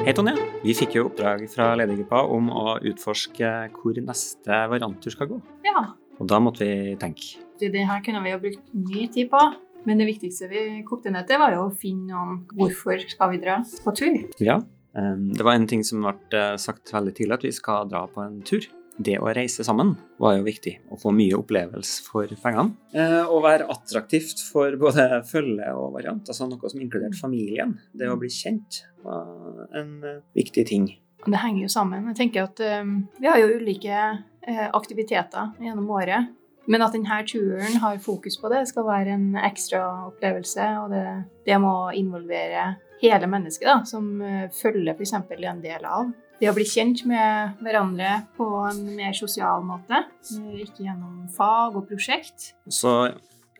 Hei, Tonje. Vi fikk jo oppdrag fra ledergruppa om å utforske hvor neste varianttur skal gå. Ja. Og da måtte vi tenke. Det her kunne vi jo brukt mye tid på. Men det viktigste vi kokte ned til, var jo å finne noen hvorfor skal vi dra på tur. Ja, det var en ting som ble eh, sagt veldig tidlig, at vi skal dra på en tur. Det å reise sammen var jo viktig. Å få mye opplevelse for pengene. Eh, og være attraktivt for både følge og variant. Altså noe som inkluderte familien. Det å bli kjent var en eh, viktig ting. Det henger jo sammen. Jeg tenker at um, Vi har jo ulike uh, aktiviteter gjennom året. Men at denne turen har fokus på det, skal være en ekstra opplevelse. Og det, det må involvere hele mennesket, da, som uh, følger f.eks. en del av. Det å bli kjent med hverandre på en mer sosial måte, uh, ikke gjennom fag og prosjekt. Så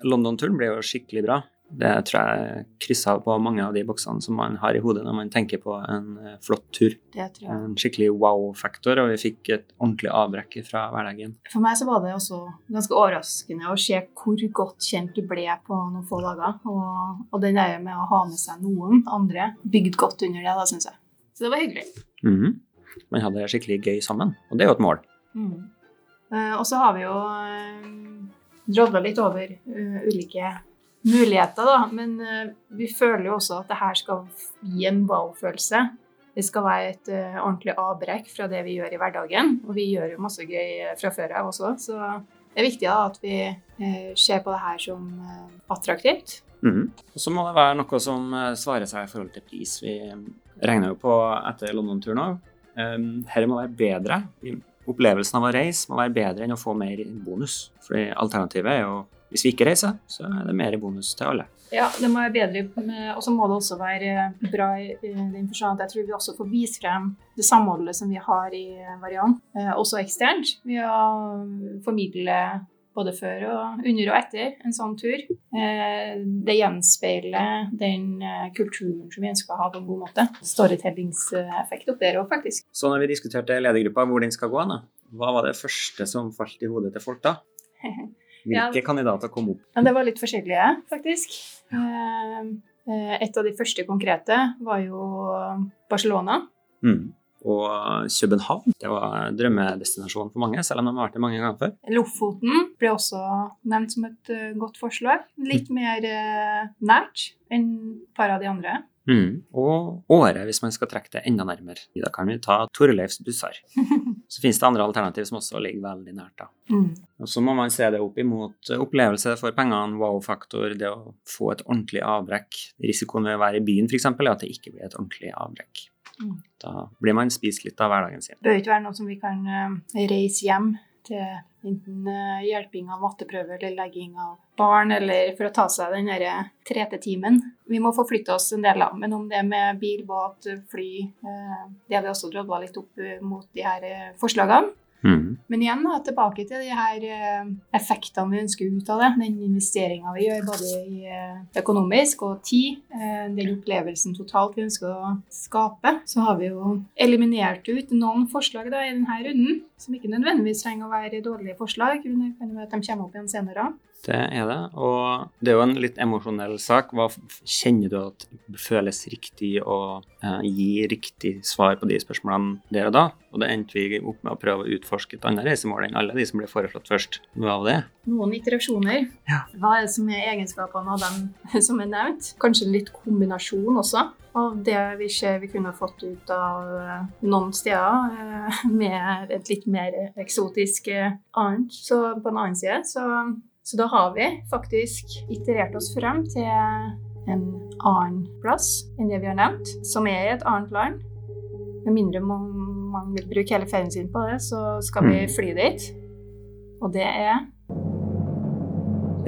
London-turen ble jo skikkelig bra. Det tror jeg krysser på mange av de boksene som man har i hodet når man tenker på en eh, flott tur. Det tror jeg. En skikkelig wow-faktor, og vi fikk et ordentlig avbrekk fra hverdagen. For meg så var det også ganske overraskende å se hvor godt kjent du ble på noen få dager. Og, og den der med å ha med seg noen andre bygd godt under det, da, syns jeg. Så det var hyggelig. Mhm. Man hadde det skikkelig gøy sammen, og det er jo et mål. Mm. Eh, og så har vi jo uh, drodla litt over eh, ulike muligheter, da. Men uh, vi føler jo også at det her skal gi en wow-følelse. Det skal være et uh, ordentlig avbrekk fra det vi gjør i hverdagen. Og vi gjør jo masse gøy eh, fra før av også, så det er viktig da at vi uh, ser på det her som attraktivt. -hmm. Og så må det være noe som svarer seg i forhold til pris. Vi regner jo på etter London-turen òg. Her må være bedre. Opplevelsen av å reise må være bedre enn å få mer bonus. Fordi alternativet er jo hvis vi ikke reiser, så er det mer bonus til alle. Ja, det må være bedre, og så må det også være bra i forstand at jeg tror vi også får vise frem det samholdet som vi har i Variant, eh, også eksternt. Vi har formidle både før og under og etter en sånn tur. Eh, Det gjenspeiler den eh, kulturen som vi ønsker å ha på en god måte. Storytellingseffekt opp der òg, faktisk. Så når vi diskuterte ledergruppa hvor den skal gå, da, hva var det første som falt i hodet til folk da? Hvilke kandidater kom opp? Ja, det var litt forskjellige, faktisk. Eh, eh, Et av de første konkrete var jo Barcelona. Mm. Og København det var drømmedestinasjonen for mange, selv om de har vært der mange ganger før. Lofoten ble også nevnt som et eh, godt forslag. Litt mer eh, nært enn et par av de andre. Mm. Og året, hvis man skal trekke det enda nærmere. Da kan vi ta Torleifs bussar. Så finnes det andre alternativ som også ligger veldig nært. da. Mm. Og så må man se det opp imot opplevelse for pengene, wow-faktor, det å få et ordentlig avbrekk. Risikoen ved å være i byen f.eks. er at det ikke blir et ordentlig avbrekk. Da blir man spist litt av hverdagen sin. Det bør ikke være noe som vi kan eh, reise hjem til enten eh, hjelping av matteprøve eller legging av barn, eller for å ta seg den derre trete-timen. Vi må forflytte oss en del, da. Men om det er med bil, båt, fly eh, Det har vi også drodla litt opp mot de her forslagene. Mm. Men igjen da, tilbake til de her eh, effektene vi ønsker ut av det. Den investeringa vi gjør både i eh, økonomisk og tid. eh, Den opplevelsen totalt vi ønsker å skape. Så har vi jo eliminert ut noen forslag da, i denne runden, som ikke nødvendigvis trenger å være dårlige forslag. det kan at de kommer opp igjen senere. Det er det. Og det er jo en litt emosjonell sak. Hva kjenner du at føles riktig å eh, gi riktig svar på de spørsmålene der og da? Og det endte vi opp med å prøve å utforske et annet reisemål enn alle de som ble foreslått først. Hva var det? Noen iterasjoner. Ja. Hva er det som er egenskapene av dem som er nevnt? Kanskje litt kombinasjon også av det vi ser vi kunne fått ut av eh, noen steder, eh, med et litt mer eksotisk eh, annet. Så på en annen side så, så da har vi faktisk iterert oss frem til en annen plass enn det vi har nevnt, som er i et annet land. Med mindre man, man vil bruke hele ferien sin på det, så skal vi Mm. fly dit. Og det er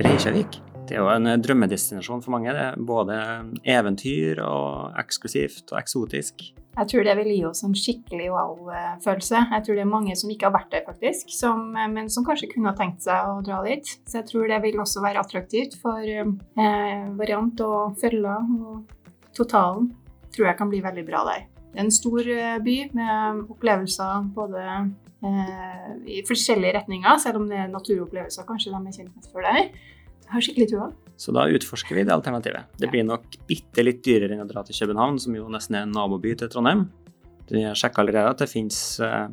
Reykjavik. Det er jo en eh, drømmedestinasjon for mange. Det er både eventyr og eksklusivt og eksotisk. Jeg tror det vil gi oss en skikkelig wow-følelse. Jeg tror det er mange som ikke har vært der, faktisk, som, men som kanskje kunne ha tenkt seg å dra dit. Så jeg tror det vil også være attraktivt for eh, variant og følger. Og totalen tror jeg kan bli veldig bra der. Det er en stor eh, by med opplevelser både eh, i forskjellige retninger, selv om det er naturopplevelser kanskje de er kjent med for der. Har skikkelig trua. Så da utforsker vi det alternativet. Det blir nok bitte litt dyrere enn å dra til København, som jo nesten er en naboby til Trondheim. Vi har sjekka allerede at det finnes eh,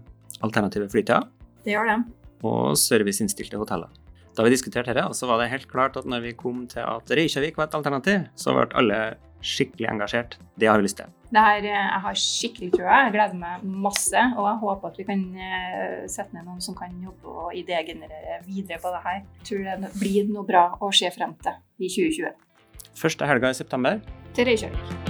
alternative flytider Det gjør det. og serviceinnstilte hoteller. Da vi diskuterte dette, så var det helt klart at når vi kom til at Reykjavik var et alternativ, så ble alle skikkelig engasjert. Det har vi lyst til. Det her, eh, jeg har skikkelig trua. Jeg gleder meg masse. Og jeg håper at vi kan eh, sette ned noen som kan jobbe og idégenerere videre på det her. Jeg tror det blir noe bra å se frem til i 2020. Første helga i september Til Reykjavik.